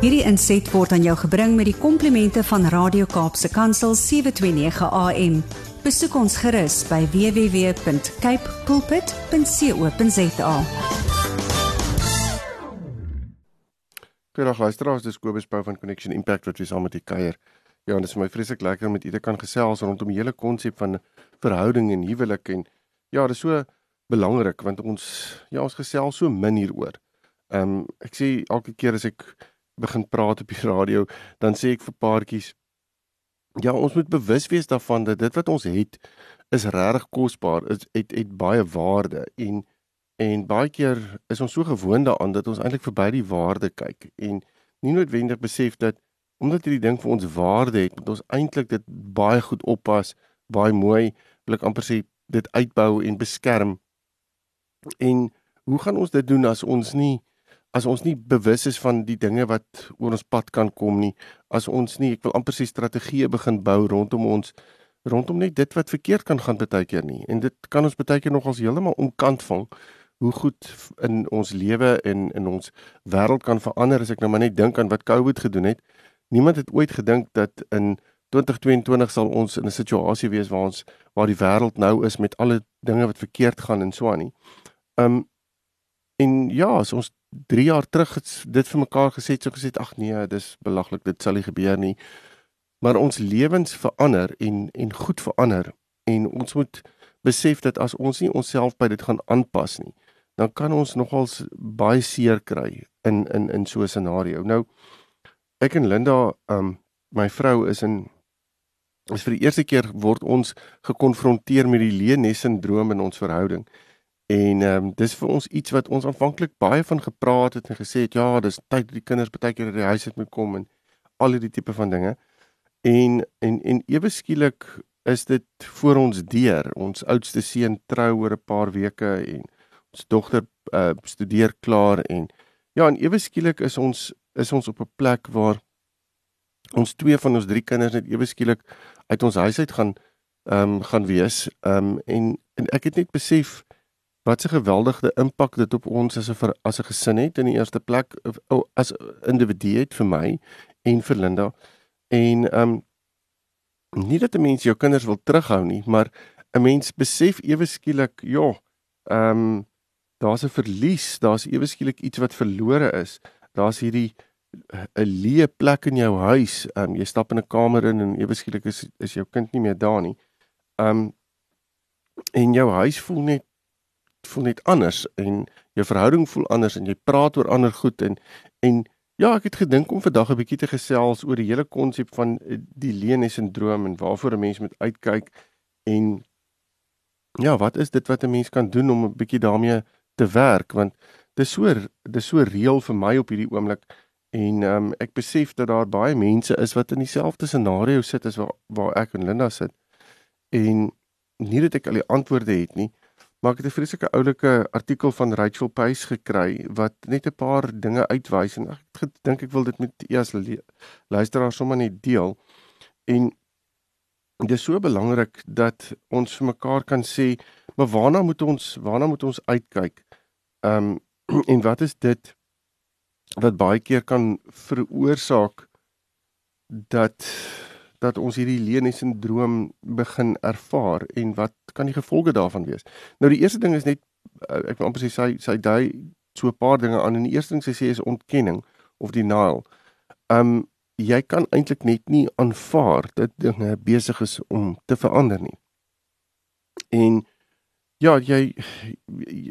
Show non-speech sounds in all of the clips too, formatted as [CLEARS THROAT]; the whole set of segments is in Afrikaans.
Hierdie inset word aan jou gebring met die komplimente van Radio Kaapse Kansel 729 AM. Besoek ons gerus by www.cape pulpit.co.za. Goeiedag luisteraars, dis Kobus Pau van Connection Impact wat weer saam met u kuier. Ja, en dit is my vreeslik lekker om met u te kan gesels rondom die hele konsep van verhouding en huwelik en ja, dit is so belangrik want ons ja, ons gesels so min hieroor. Ehm um, ek sê elke keer as ek begin praat op die [LAUGHS] radio, dan sê ek vir paartjies ja, ons moet bewus wees daarvan dat dit wat ons het is regtig kosbaar, is het het baie waarde en en baie keer is ons so gewoond daaraan dat ons eintlik verby die waarde kyk en nie noodwendig besef dat omdat hierdie ding vir ons waarde het, moet ons eintlik dit baie goed oppas, baie mooi, wil ek amper sê dit uitbou en beskerm. En hoe gaan ons dit doen as ons nie as ons nie bewus is van die dinge wat oor ons pad kan kom nie, as ons nie, ek wil amper sê strategieë begin bou rondom ons rondom net dit wat verkeerd kan gaan baie keer nie. En dit kan ons baie keer nogals heeltemal omkant vang hoe goed in ons lewe en in ons wêreld kan verander as ek nou maar net dink aan wat COVID gedoen het. Niemand het ooit gedink dat in 2022 sal ons in 'n situasie wees waar ons waar die wêreld nou is met alle dinge wat verkeerd gaan en so aan nie. Um en ja, as ons 3 jaar terug dit vir mekaar gesê het, so gesê, ag nee, dis belaglik, dit sal nie gebeur nie. Maar ons lewens verander en en goed verander en ons moet besef dat as ons nie onsself by dit gaan aanpas nie, dan kan ons nogals baie seer kry in in in so 'n scenario. Nou ek en Linda, um my vrou is in is vir die eerste keer word ons gekonfronteer met die leenes-sindroom in ons verhouding. En ehm um, dis vir ons iets wat ons aanvanklik baie van gepraat het en gesê het ja, dis tyd dat die kinders baie keer uit die huis uit moet kom en al hierdie tipe van dinge. En en en ewe skielik is dit voor ons deur. Ons oudste seun trou oor 'n paar weke en ons dogter uh, studeer klaar en ja, en ewe skielik is ons is ons op 'n plek waar ons twee van ons drie kinders net ewe skielik uit ons huis uit gaan ehm um, gaan wees. Ehm um, en en ek het net besef wat 'n geweldige impak dit op ons as 'n as 'n gesin het in die eerste plek as individu het vir my en vir Linda. En ehm um, nie dat 'n mens jou kinders wil terughou nie, maar 'n mens besef ewe skielik, ja, ehm um, daar's 'n verlies, daar's ewe skielik iets wat verlore is. Daar's hierdie 'n leë plek in jou huis. Ehm um, jy stap in 'n kamer in en ewe skielik is is jou kind nie meer daar nie. Ehm um, en jou huis voel net voel net anders en jou verhouding voel anders en jy praat oor ander goed en en ja, ek het gedink om vandag 'n bietjie te gesels oor die hele konsep van eh, die Lene-sindroom en waarvoor 'n mens moet uitkyk en ja, wat is dit wat 'n mens kan doen om 'n bietjie daarmee te werk? Want dis so dis so reëel vir my op hierdie oomblik en um, ek besef dat daar baie mense is wat in dieselfde scenario sit as waar waar ek en Linda sit en nie dat ek al die antwoorde het nie Maar ek het 'n vreeslike oulike artikel van Rachel Pace gekry wat net 'n paar dinge uitwys en ek dink ek wil dit met u as luisteraar sommer net deel. En dit is so belangrik dat ons vir mekaar kan sê, maar waarna moet ons waarna moet ons uitkyk? Ehm um, [CLEARS THROAT] en wat is dit wat baie keer kan veroorsaak dat dat ons hierdie Lene-sindroom begin ervaar en wat kan die gevolge daarvan wees? Nou die eerste ding is net eh, ek wil amper sê sy sy dui so 'n paar dinge aan en die eerste ding sy sê is ontkenning of denial. Um jy kan eintlik net nie aanvaar dat dinge besig is om te verander nie. En ja, jy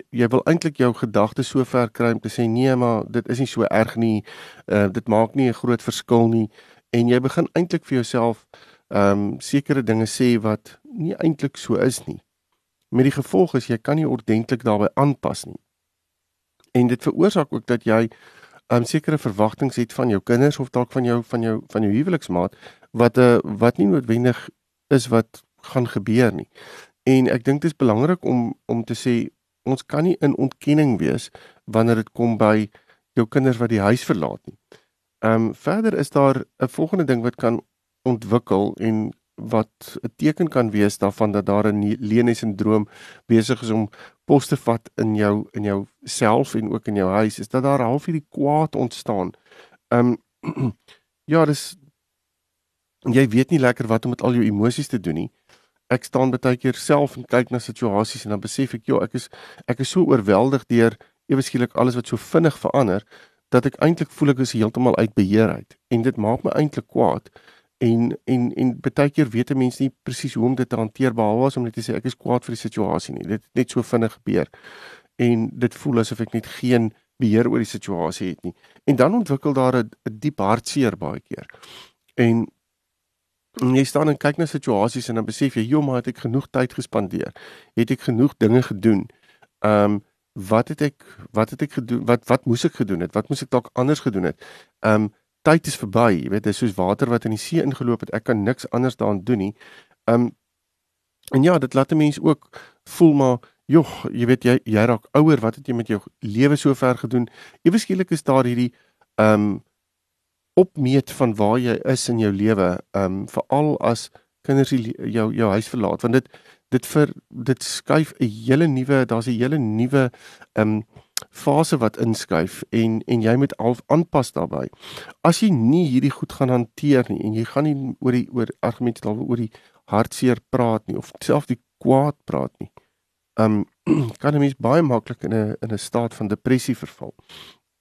jy wil eintlik jou gedagtes so ver kry om te sê nee, maar dit is nie so erg nie. Uh dit maak nie 'n groot verskil nie en jy begin eintlik vir jouself ehm um, sekere dinge sê wat nie eintlik so is nie. Met die gevolg is jy kan nie ordentlik daarbey aanpas nie. En dit veroorsaak ook dat jy ehm um, sekere verwagtinge het van jou kinders of dalk van jou van jou van jou huweliksmaat wat 'n uh, eh, wat nie noodwendig is wat gaan gebeur nie. En ek dink dit is belangrik om om te sê ons kan nie in ontkenning wees wanneer dit kom by jou kinders wat die huis verlaat nie. Ehm um, verder is daar 'n volgende ding wat kan ontwikkel en wat 'n teken kan wees daarvan dat daar 'n Lene-sindroom besig is om pos te vat in jou in jou self en ook in jou huis is dat daar half hierdie kwaad ontstaan. Ehm um, [CLEARS THROAT] ja, dis jy weet nie lekker wat om met al jou emosies te doen nie. Ek staan baie keer self en kyk na situasies en dan besef ek, ja, ek is ek is so oorweldig deur ewe skielik alles wat so vinnig verander dat ek eintlik voel ek is heeltemal uit beheer uit en dit maak my eintlik kwaad en en en baie keer weet 'n mens nie presies hoe om dit te hanteer behalwe om net te sê ek is kwaad vir die situasie nie dit het net so vinnig gebeur en dit voel asof ek net geen beheer oor die situasie het nie. En dan ontwikkel daar 'n diep hartseer baie keer. En jy staan en kyk na situasies en dan besef jy, "Jo, maar het ek genoeg tyd gespandeer? Het ek genoeg dinge gedoen? Ehm um, wat het ek wat het ek gedoen? Wat wat moes ek gedoen het? Wat moes ek dalk anders gedoen het? Um, tyd is verby, jy weet, dit is soos water wat in die see ingeloop het. Ek kan niks anders daaraan doen nie. Um, en ja, dit laat 'n mens ook voel maar Jogg, jy weet jy jy raak ouer, wat het jy met jou lewe sover gedoen? Ewe skielik is daar hierdie um, opmeet van waar jy is in jou lewe, um, veral as kinders jou jou huis verlaat, want dit dit vir dit skuif 'n hele nuwe, daar's 'n hele nuwe ehm um, fase wat inskuif en en jy moet al aanpas daarbey. As jy nie hierdie goed gaan hanteer nie en jy gaan nie oor die oor argumente daaroor oor die hartseer praat nie of self die kwaad praat nie um [CLEARS THROAT] kan 'n mens baie maklik in 'n in 'n staat van depressie verval.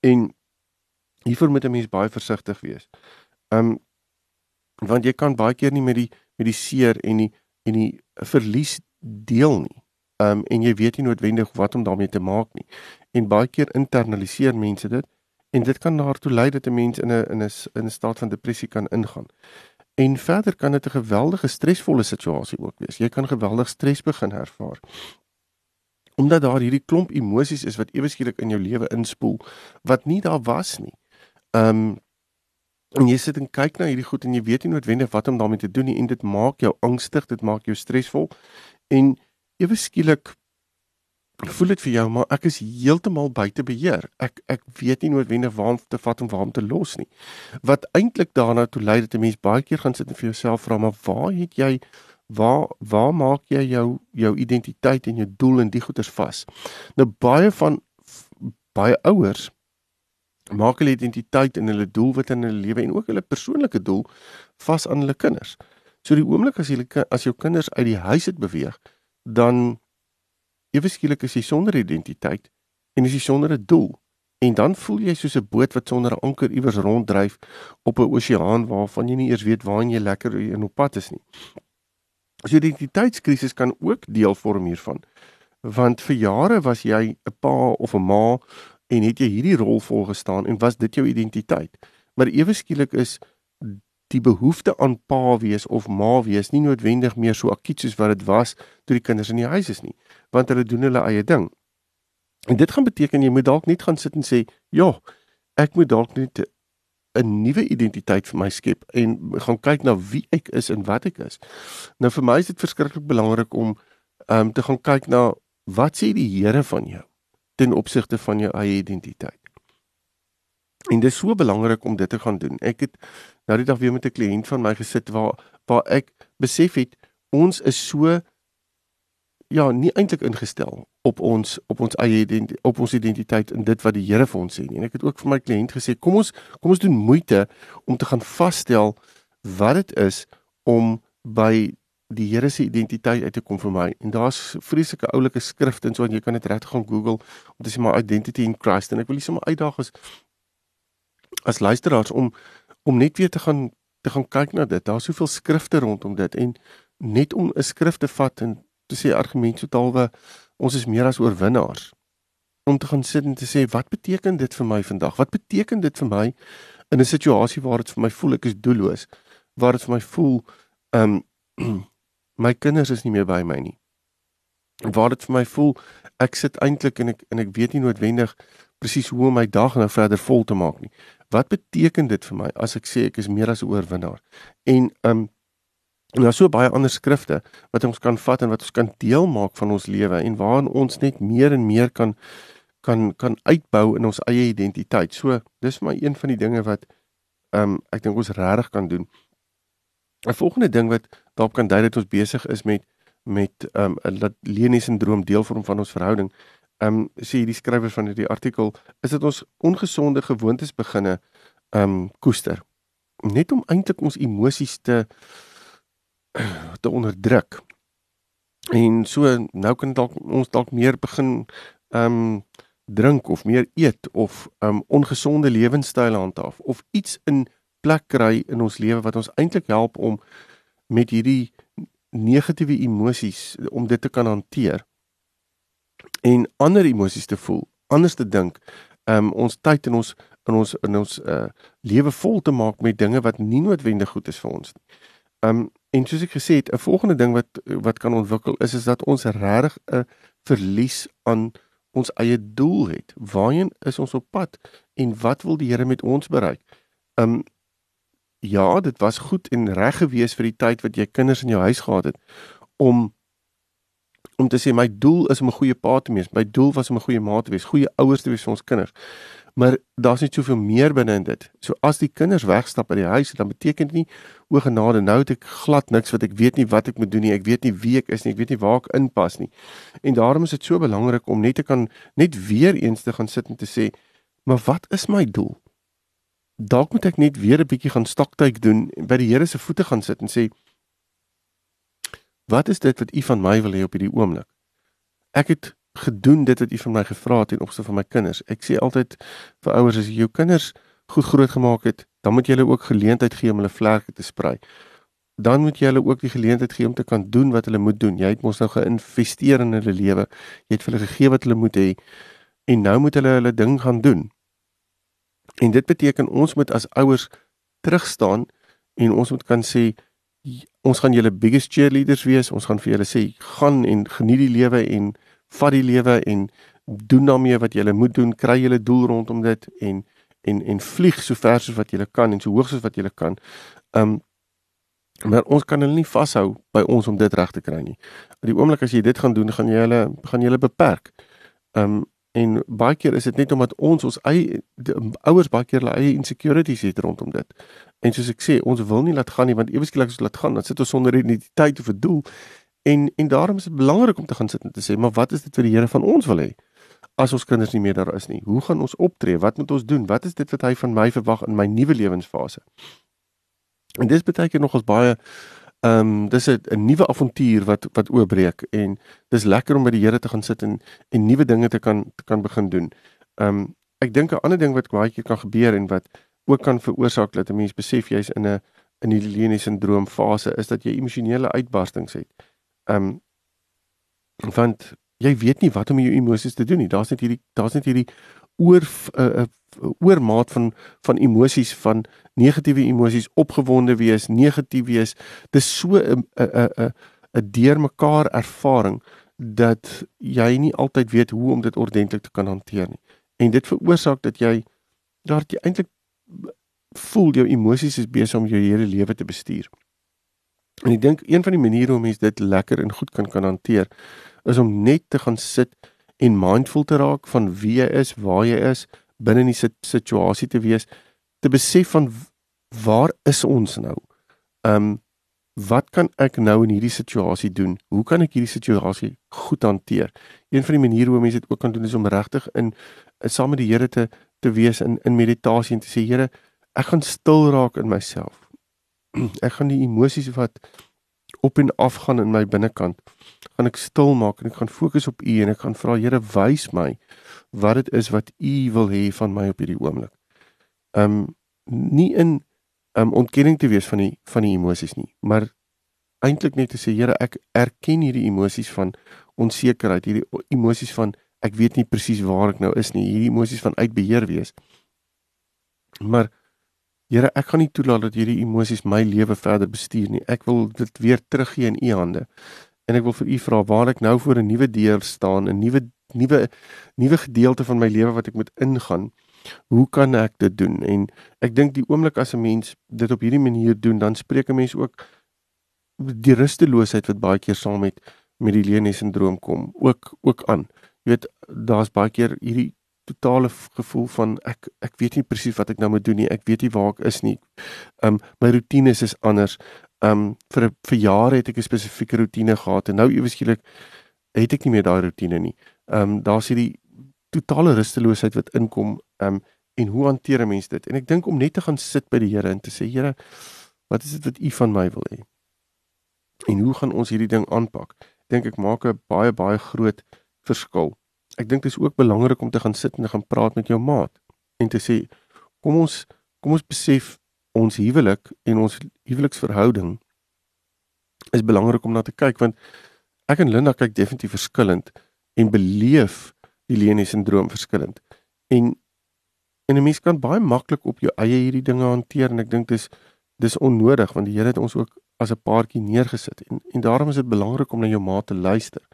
En hiervoor moet 'n mens baie versigtig wees. Um want jy kan baie keer nie met die met die seer en die en die verlies deel nie. Um en jy weet nie noodwendig wat om daarmee te maak nie. En baie keer internaliseer mense dit en dit kan daartoe lei dat 'n mens in 'n in 'n in 'n staat van depressie kan ingaan. En verder kan dit 'n geweldige stresvolle situasie ook wees. Jy kan geweldig stres begin ervaar omdat daar hierdie klomp emosies is wat ewe skielik in jou lewe inspoel wat nie daar was nie. Um en jy sit en kyk na hierdie goed en jy weet nie noodwendig wat om daarmee te doen nie en dit maak jou angstig, dit maak jou stresvol en ewe skielik voel dit vir jou maar ek is heeltemal buite beheer. Ek ek weet nie noodwendig waar om te vat en waar om te los nie. Wat eintlik daarna toe lei dat 'n mens baie keer gaan sit en vir jouself vra maar waar het jy waar waar maak jy jou jou identiteit en jou doel en die goeders vas? Nou baie van baie ouers maak hulle identiteit en hulle doelwit in hulle lewe en ook hulle persoonlike doel vas aan hulle kinders. So die oomblik as jy as jou kinders uit die huis het beweeg, dan ewe skielik is jy sonder identiteit en is jy sonder 'n doel. En dan voel jy soos 'n boot wat sonder 'n anker iewers ronddryf op 'n oseaan waarvan jy nie eers weet waarheen jy lekker in op pad is nie. So identiteitskrisis kan ook deel vorm hiervan. Want vir jare was jy 'n pa of 'n ma en het jy hierdie rol volgestaan en was dit jou identiteit. Maar ewe skielik is die behoefte aan pa wees of ma wees nie noodwendig meer so akut soos wat dit was toe die kinders in die huis is nie, want hulle doen hulle eie ding. En dit gaan beteken jy moet dalk net gaan sit en sê, "Ja, ek moet dalk net 'n nuwe identiteit vir my skep en gaan kyk na wie ek is en wat ek is. Nou vir my is dit verskriklik belangrik om um te gaan kyk na wat sê die Here van jou ten opsigte van jou eie identiteit. En dit is so belangrik om dit te gaan doen. Ek het nou die dag weer met 'n kliënt van my gesit waar waar ek besef het ons is so ja, nie eintlik ingestel op ons op ons eie identiteit op ons identiteit en dit wat die Here vir ons sê nie. En ek het ook vir my kliënt gesê, kom ons kom ons doen moeite om te gaan vasstel wat dit is om by die Here se identiteit uit te kom vir my. En daar's vreeslike oulike skrifte en so en jy kan dit reg gaan Google om te sien my identity in Christ en ek wil sommer uitdaag as as luisteraars om om net weer te gaan te gaan kyk na dit. Daar's soveel skrifte rondom dit en net om 'n skrif te vat en te sê argument so talwe ons is meer as oorwinnaars om te gaan sit en te sê wat beteken dit vir my vandag wat beteken dit vir my in 'n situasie waar dit vir my voel ek is doelloos waar dit vir my voel um my kinders is nie meer by my nie waar dit vir my voel ek sit eintlik en ek en ek weet nie noodwendig presies hoe om my dag nou verder vol te maak nie wat beteken dit vir my as ek sê ek is meer as 'n oorwinnaar en um En daar is so baie ander skrifte wat ons kan vat en wat ons kan deel maak van ons lewe en waarin ons net meer en meer kan kan kan uitbou in ons eie identiteit. So, dis vir my een van die dinge wat um, ek dink ons regtig kan doen. 'n Volgende ding wat daarop kan dui dat ons besig is met met ehm um, dat Leni sindroom deel vorm van ons verhouding. Ehm um, sê hierdie skrywer van hierdie artikel is dit ons ongesonde gewoontes beginne ehm um, koester. Net om eintlik ons emosies te [CLEARS THROAT] te onderdruk. En so nou kan dalk ons dalk meer begin ehm um, drink of meer eet of um ongesonde lewenstyle handhaaf of iets in plek kry in ons lewe wat ons eintlik help om met hierdie negatiewe emosies om dit te kan hanteer en ander emosies te voel, anders te dink, um ons tyd in ons in ons in ons uh lewe vol te maak met dinge wat nie noodwendig goed is vir ons nie. Um en soos ek gesê het, 'n volgende ding wat wat kan ontwikkel is is dat ons regtig 'n verlies aan ons eie doel het. Waarheen is ons op pad en wat wil die Here met ons bereik? Um ja, dit was goed en reg gewees vir die tyd wat jy kinders in jou huis gehad het om om te sê my doel is om 'n goeie pa te wees. My doel was om 'n goeie ma te wees, goeie ouers te wees vir ons kinders. Maar daar's net soveel meer binne in dit. So as die kinders wegstap uit die huis, dan beteken dit nie o genade nou het ek glad niks wat ek weet nie wat ek moet doen nie. Ek weet nie wie ek is nie. Ek weet nie waar ek inpas nie. En daarom is dit so belangrik om net te kan net weer eens te gaan sit en te sê, "Maar wat is my doel?" Dalk moet ek net weer 'n bietjie gaan stoktyk doen en by die Here se voete gaan sit en sê, "Wat is dit wat U van my wil hê op hierdie oomblik?" Ek het gedoen dit wat u van my gevra het en opstel van my kinders. Ek sê altyd vir ouers as jy jou kinders goed groot gemaak het, dan moet jy hulle ook geleentheid gee om hulle vlerke te sprei. Dan moet jy hulle ook die geleentheid gee om te kan doen wat hulle moet doen. Jy het mos nou geïnvesteer in hulle lewe. Jy het vir hulle gegee wat hulle moet hê en nou moet hulle hulle ding gaan doen. En dit beteken ons moet as ouers terugstaan en ons moet kan sê ons gaan julle biggest cheerleaders wees. Ons gaan vir julle sê gaan en geniet die lewe en vat die lewe en doen daarmee wat jy moet doen, kry julle doel rondom dit en en en vlieg so ver soos wat jy kan en so hoog soos wat jy kan. Um maar ons kan hulle nie vashou by ons om dit reg te kry nie. Op die oomblik as jy dit gaan doen, gaan jy hulle gaan jy hulle beperk. Um en baie keer is dit net omdat ons ons eie ouers baie keer hulle eie insecurities het rondom dit. En soos ek sê, ons wil nie laat gaan nie want eweskielik as ons laat gaan, dan sit ons sonder identiteit of 'n doel En en daarom is dit belangrik om te gaan sit en te sê, maar wat is dit wat die Here van ons wil hê? As ons kinders nie meer daar is nie, hoe gaan ons optree? Wat moet ons doen? Wat is dit wat hy van my verwag in my nuwe lewensfase? En dis beteken nog ons baie ehm um, dis 'n nuwe avontuur wat wat oopbreek en dis lekker om by die Here te gaan sit en en nuwe dinge te kan te kan begin doen. Ehm um, ek dink 'n ander ding wat baie keer kan gebeur en wat ook kan veroorsaak dat 'n mens besef jy's in 'n in die Leniese sindroom fase is dat jy emosionele uitbarstings het. Ehm um, want jy weet nie wat om jou emosies te doen nie. Daar's net hierdie daar's net hierdie oor 'n uh, uh, oormaat van van emosies van negatiewe emosies, opgewonde wees, negatief wees. Dis so 'n 'n 'n 'n deurmekaar ervaring dat jy nie altyd weet hoe om dit ordentlik te kan hanteer nie. En dit veroorsaak dat jy daar jy eintlik voel jou emosies is besig om jou hele lewe te bestuur. En ek dink een van die maniere hoe mense dit lekker en goed kan kan hanteer is om net te gaan sit en mindful te raak van wie jy is, waar jy is, binne in die situasie te wees, te besef van waar is ons nou? Ehm um, wat kan ek nou in hierdie situasie doen? Hoe kan ek hierdie situasie goed hanteer? Een van die maniere hoe mense dit ook kan doen is om regtig in saam met die Here te te wees in in meditasie en te sê Here, ek gaan stil raak in myself. [CLEARS THROAT] ek gaan die emosies wat op en af gaan in my binnekant gaan ek stil maak en ek gaan fokus op U en ek gaan vra Here wys my wat dit is wat U wil hê van my op hierdie oomblik. Um nie in um ontkenning te wees van die van die emosies nie, maar eintlik net te sê Here ek erken hierdie emosies van onsekerheid, hierdie emosies van ek weet nie presies waar ek nou is nie, hierdie emosies van uitbeheer wees. Maar Here, ek gaan nie toelaat dat hierdie emosies my lewe verder bestuur nie. Ek wil dit weer teruggee in U hande. En ek wil vir U vra waar ek nou voor 'n nuwe deur staan, 'n nuwe nuwe nuwe gedeelte van my lewe wat ek moet ingaan. Hoe kan ek dit doen? En ek dink die oomblik as 'n mens dit op hierdie manier doen, dan spreek 'n mens ook die rusteloosheid wat baie keer saam met met die Lenie sindroom kom, ook ook aan. Jy weet, daar's baie keer hierdie totale gevoel van ek ek weet nie presies wat ek nou moet doen nie. Ek weet nie waar ek is nie. Um my rotines is anders. Um vir vir jare het ek 'n spesifieke rotine gehad en nou ewe skielik het ek nie meer daai rotine nie. Um daar's hierdie totale rusteloosheid wat inkom. Um en hoe hanteer 'n mens dit? En ek dink om net te gaan sit by die Here en te sê Here, wat is dit wat U van my wil hê? En hoe gaan ons hierdie ding aanpak? Dink ek maak 'n baie baie groot verskil. Ek dink dit is ook belangrik om te gaan sit en te gaan praat met jou maat en te sê kom ons kom ons besef ons huwelik en ons huweliksverhouding is belangrik om na te kyk want ek en Linda kyk definitief verskillend en beleef die Leni sindroom verskillend. En en 'n mens kan baie maklik op jou eie hierdie dinge hanteer en ek dink dis dis onnodig want die Here het ons ook as 'n paartjie neergesit en en daarom is dit belangrik om na jou maat te luister.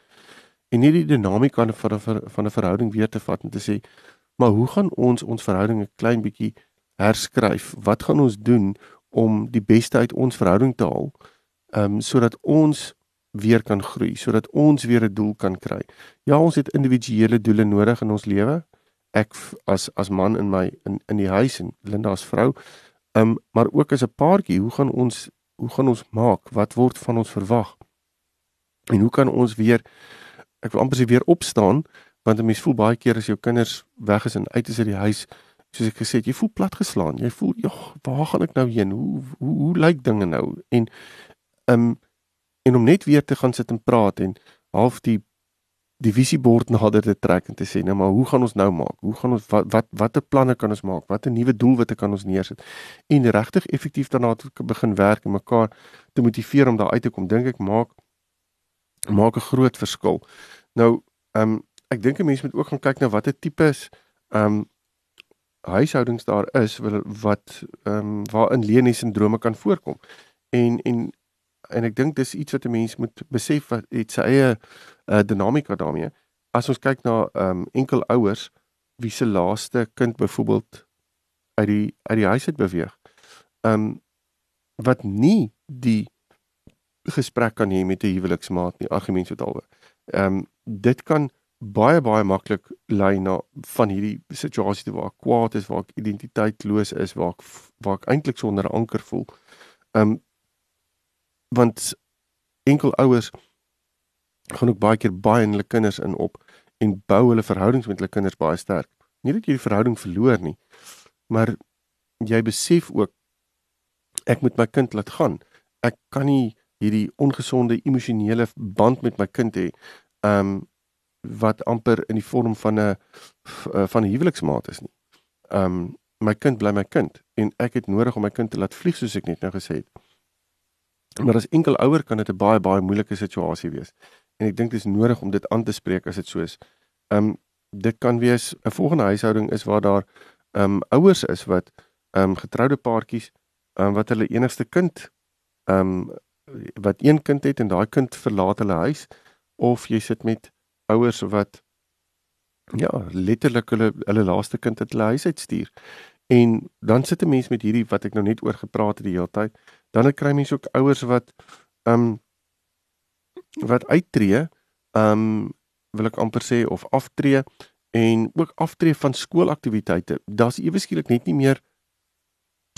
En nie die dinamika van 'n van 'n verhouding weer te vat en te sê maar hoe gaan ons ons verhouding 'n klein bietjie herskryf? Wat gaan ons doen om die beste uit ons verhouding te haal? Ehm um, sodat ons weer kan groei, sodat ons weer 'n doel kan kry. Ja, ons het individuele doele nodig in ons lewe. Ek as as man in my in in die huis en Linda as vrou. Ehm um, maar ook as 'n paartjie, hoe gaan ons hoe gaan ons maak? Wat word van ons verwag? En hoe kan ons weer ek wil amper sê weer opstaan want 'n mens voel baie keer as jou kinders weg is en uit is uit die huis soos ek gesê het, jy voel platgeslaan. Jy voel, "Ja, waar gaan ek nou heen? Hoe hoe hoe lyk dinge nou?" En um, en om net weer te gaan sit en praat en half die die visiebord [LAUGHS] nader te trek en te sê nou maar hoe gaan ons nou maak? Hoe gaan ons wat wat watter planne kan ons maak? Watter nuwe doelwitte kan ons neersit? En regtig effektief daarna te begin werk en mekaar te motiveer om daar uit te kom, dink ek maak maak 'n groot verskil. Nou, ehm um, ek dink 'n mens moet ook gaan kyk na watter tipes ehm um, huishoudings daar is wat ehm um, waarin Leni sindrome kan voorkom. En en en ek dink dis iets wat 'n mens moet besef wat het sy eie uh, dinamika daarmee. As ons kyk na ehm um, enkel ouers wie se laaste kind byvoorbeeld uit die uit die huis uit beweeg. Ehm um, wat nie die gesprek kan hê met 'n huweliksmaat nie, argument so daaroor. Ehm um, dit kan baie baie maklik lei na van hierdie situasie waar ek kwaad is, waar ek identiteitloos is, waar ek waar ek eintlik sonder anker voel. Ehm um, want enkel ouers gaan ook baie keer baie in hulle kinders in op en bou hulle verhoudings met hulle kinders baie sterk. Nie dat jy die verhouding verloor nie, maar jy besef ook ek moet my kind laat gaan. Ek kan nie hierdie ongesonde emosionele band met my kind hê. Um wat amper in die vorm van 'n van 'n huweliksmaat is nie. Um my kind bly my kind en ek het nodig om my kind te laat vlieg soos ek net nou gesê het. Maar as enkel ouer kan dit 'n baie baie moeilike situasie wees. En ek dink dit is nodig om dit aan te spreek as dit so is. Ehm um, dit kan wees 'n volgende huishouding is waar daar ehm um, ouers is wat ehm um, getroude paartjies ehm um, wat hulle enigste kind ehm um, wat een kind het en daai kind verlaat hulle huis of jy sit met ouers wat ja, letterlik hulle hulle laaste kind uit hulle huis uitstuur. En dan sit 'n mens met hierdie wat ek nou net oor gepraat het die hele tyd dan kry mense ook ouers wat ehm um, wat uittreë, ehm um, wil ek amper sê of aftree en ook aftree van skoolaktiwiteite. Daar's ewe skielik net nie meer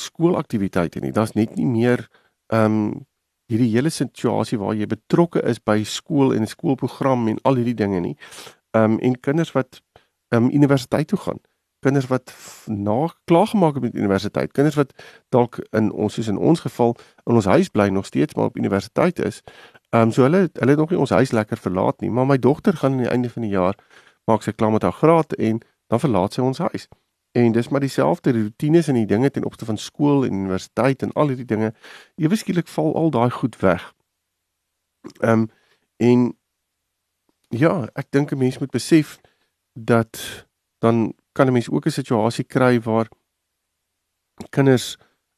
skoolaktiwiteite nie. Daar's net nie meer ehm um, hierdie hele situasie waar jy betrokke is by skool en skoolprogram en al hierdie dinge nie. Ehm um, en kinders wat ehm um, universiteit toe gaan kinders wat na klaar gemaak met universiteit, kinders wat dalk in ons soos in ons geval in ons huis bly nog steeds maar op universiteit is. Ehm um, so hulle hulle het nog nie ons huis lekker verlaat nie, maar my dogter gaan aan die einde van die jaar maak sy klaar met haar graad en dan verlaat sy ons huis. En dis maar dieselfde rotines en die dinge ten opsigte van skool en universiteit en al hierdie dinge. Ewe skielik val al daai goed weg. Ehm um, en ja, ek dink 'n mens moet besef dat dan kan 'n mens ook 'n situasie kry waar kinders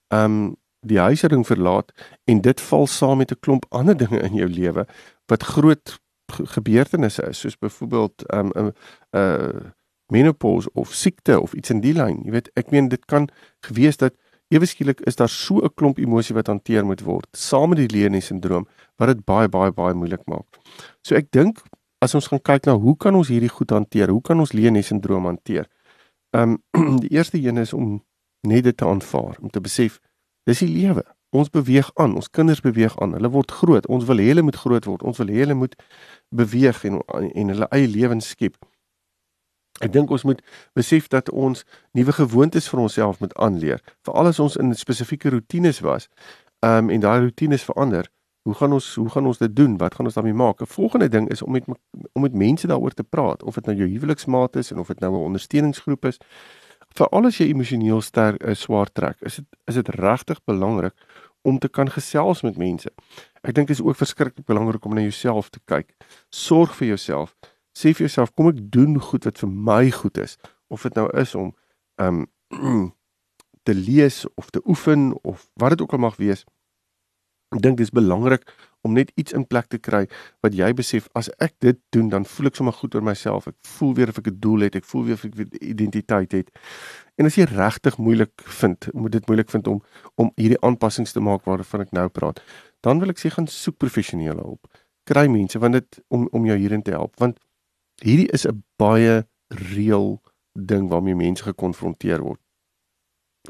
ehm um, die huishouding verlaat en dit val saam met 'n klomp ander dinge in jou lewe wat groot gebeurtenisse is soos byvoorbeeld ehm um, 'n uh, menopause of siekte of iets in die lyn. Jy weet, ek meen dit kan gewees dat ewe skielik is daar so 'n klomp emosie wat hanteer moet word saam met die Leonie sindroom wat dit baie baie baie moeilik maak. So ek dink as ons gaan kyk na hoe kan ons hierdie goed hanteer? Hoe kan ons Leonie sindroom hanteer? Ehm um, [CLEARS THROAT] die eerste een is om net dit te aanvaar, om te besef dis die lewe. Ons beweeg aan, ons kinders beweeg aan. Hulle word groot. Ons wil hê hulle moet groot word. Ons wil hê hulle moet beweeg en en hulle eie lewens skep. Ek dink ons moet besef dat ons nuwe gewoontes vir onsself moet aanleer. Veral as ons in spesifieke rotines was, ehm um, en daai rotines verander, hoe gaan ons hoe gaan ons dit doen? Wat gaan ons daarmee maak? 'n Volgende ding is om met om met mense daaroor te praat, of dit nou jou huweliksmaat is en of dit nou 'n ondersteuningsgroep is. Veral as jy emosioneel sterk is, swaar trek, is dit is dit regtig belangrik om te kan gesels met mense. Ek dink dit is ook verskriklik belangrik om na jouself te kyk. Sorg vir jouself. Sê vir jouself, kom ek doen goed wat vir my goed is, of dit nou is om um, [CLEARS THROAT] te lees of te oefen of wat dit ook al mag wees. Ek dink dis belangrik om net iets in plek te kry wat jy besef as ek dit doen dan voel ek sommer goed oor myself. Ek voel weer of ek 'n doel het, ek voel weer of ek 'n identiteit het. En as jy regtig moeilik vind, moet dit moeilik vind om om hierdie aanpassings te maak waarvan ek nou praat, dan wil ek sê gaan soek professionele hulp. Kry mense want dit om om jou hierin te help want hierdie is 'n baie reël ding waarmee mense gekonfronteer word.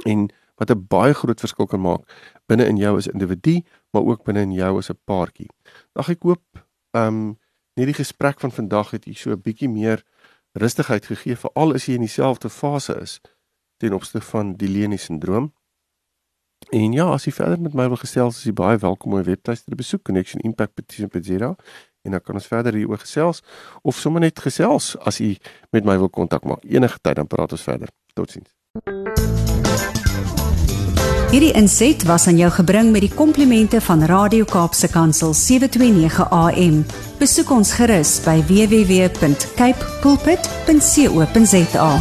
En wat 'n baie groot verskil kan maak binne in jou as individu, maar ook binne in jou as 'n paartjie. Ag ek hoop ehm um, net die gesprek van vandag het jy so 'n bietjie meer rustigheid gegee veral as jy in dieselfde fase is ten opsigte van die Leni sindroom. En ja, as jy verder met my wil gesels, is jy baie welkom om my webtuiste te besoek connectionimpact.co.za en dan kan ons verder hieroor gesels of sommer net gesels as jy met my wil kontak maak. Enige tyd dan praat ons verder. Totsiens. Hierdie inset was aan jou gebring met die komplimente van Radio Kaapse Kansel 729 AM. Besoek ons gerus by www.cape pulpit.co.za.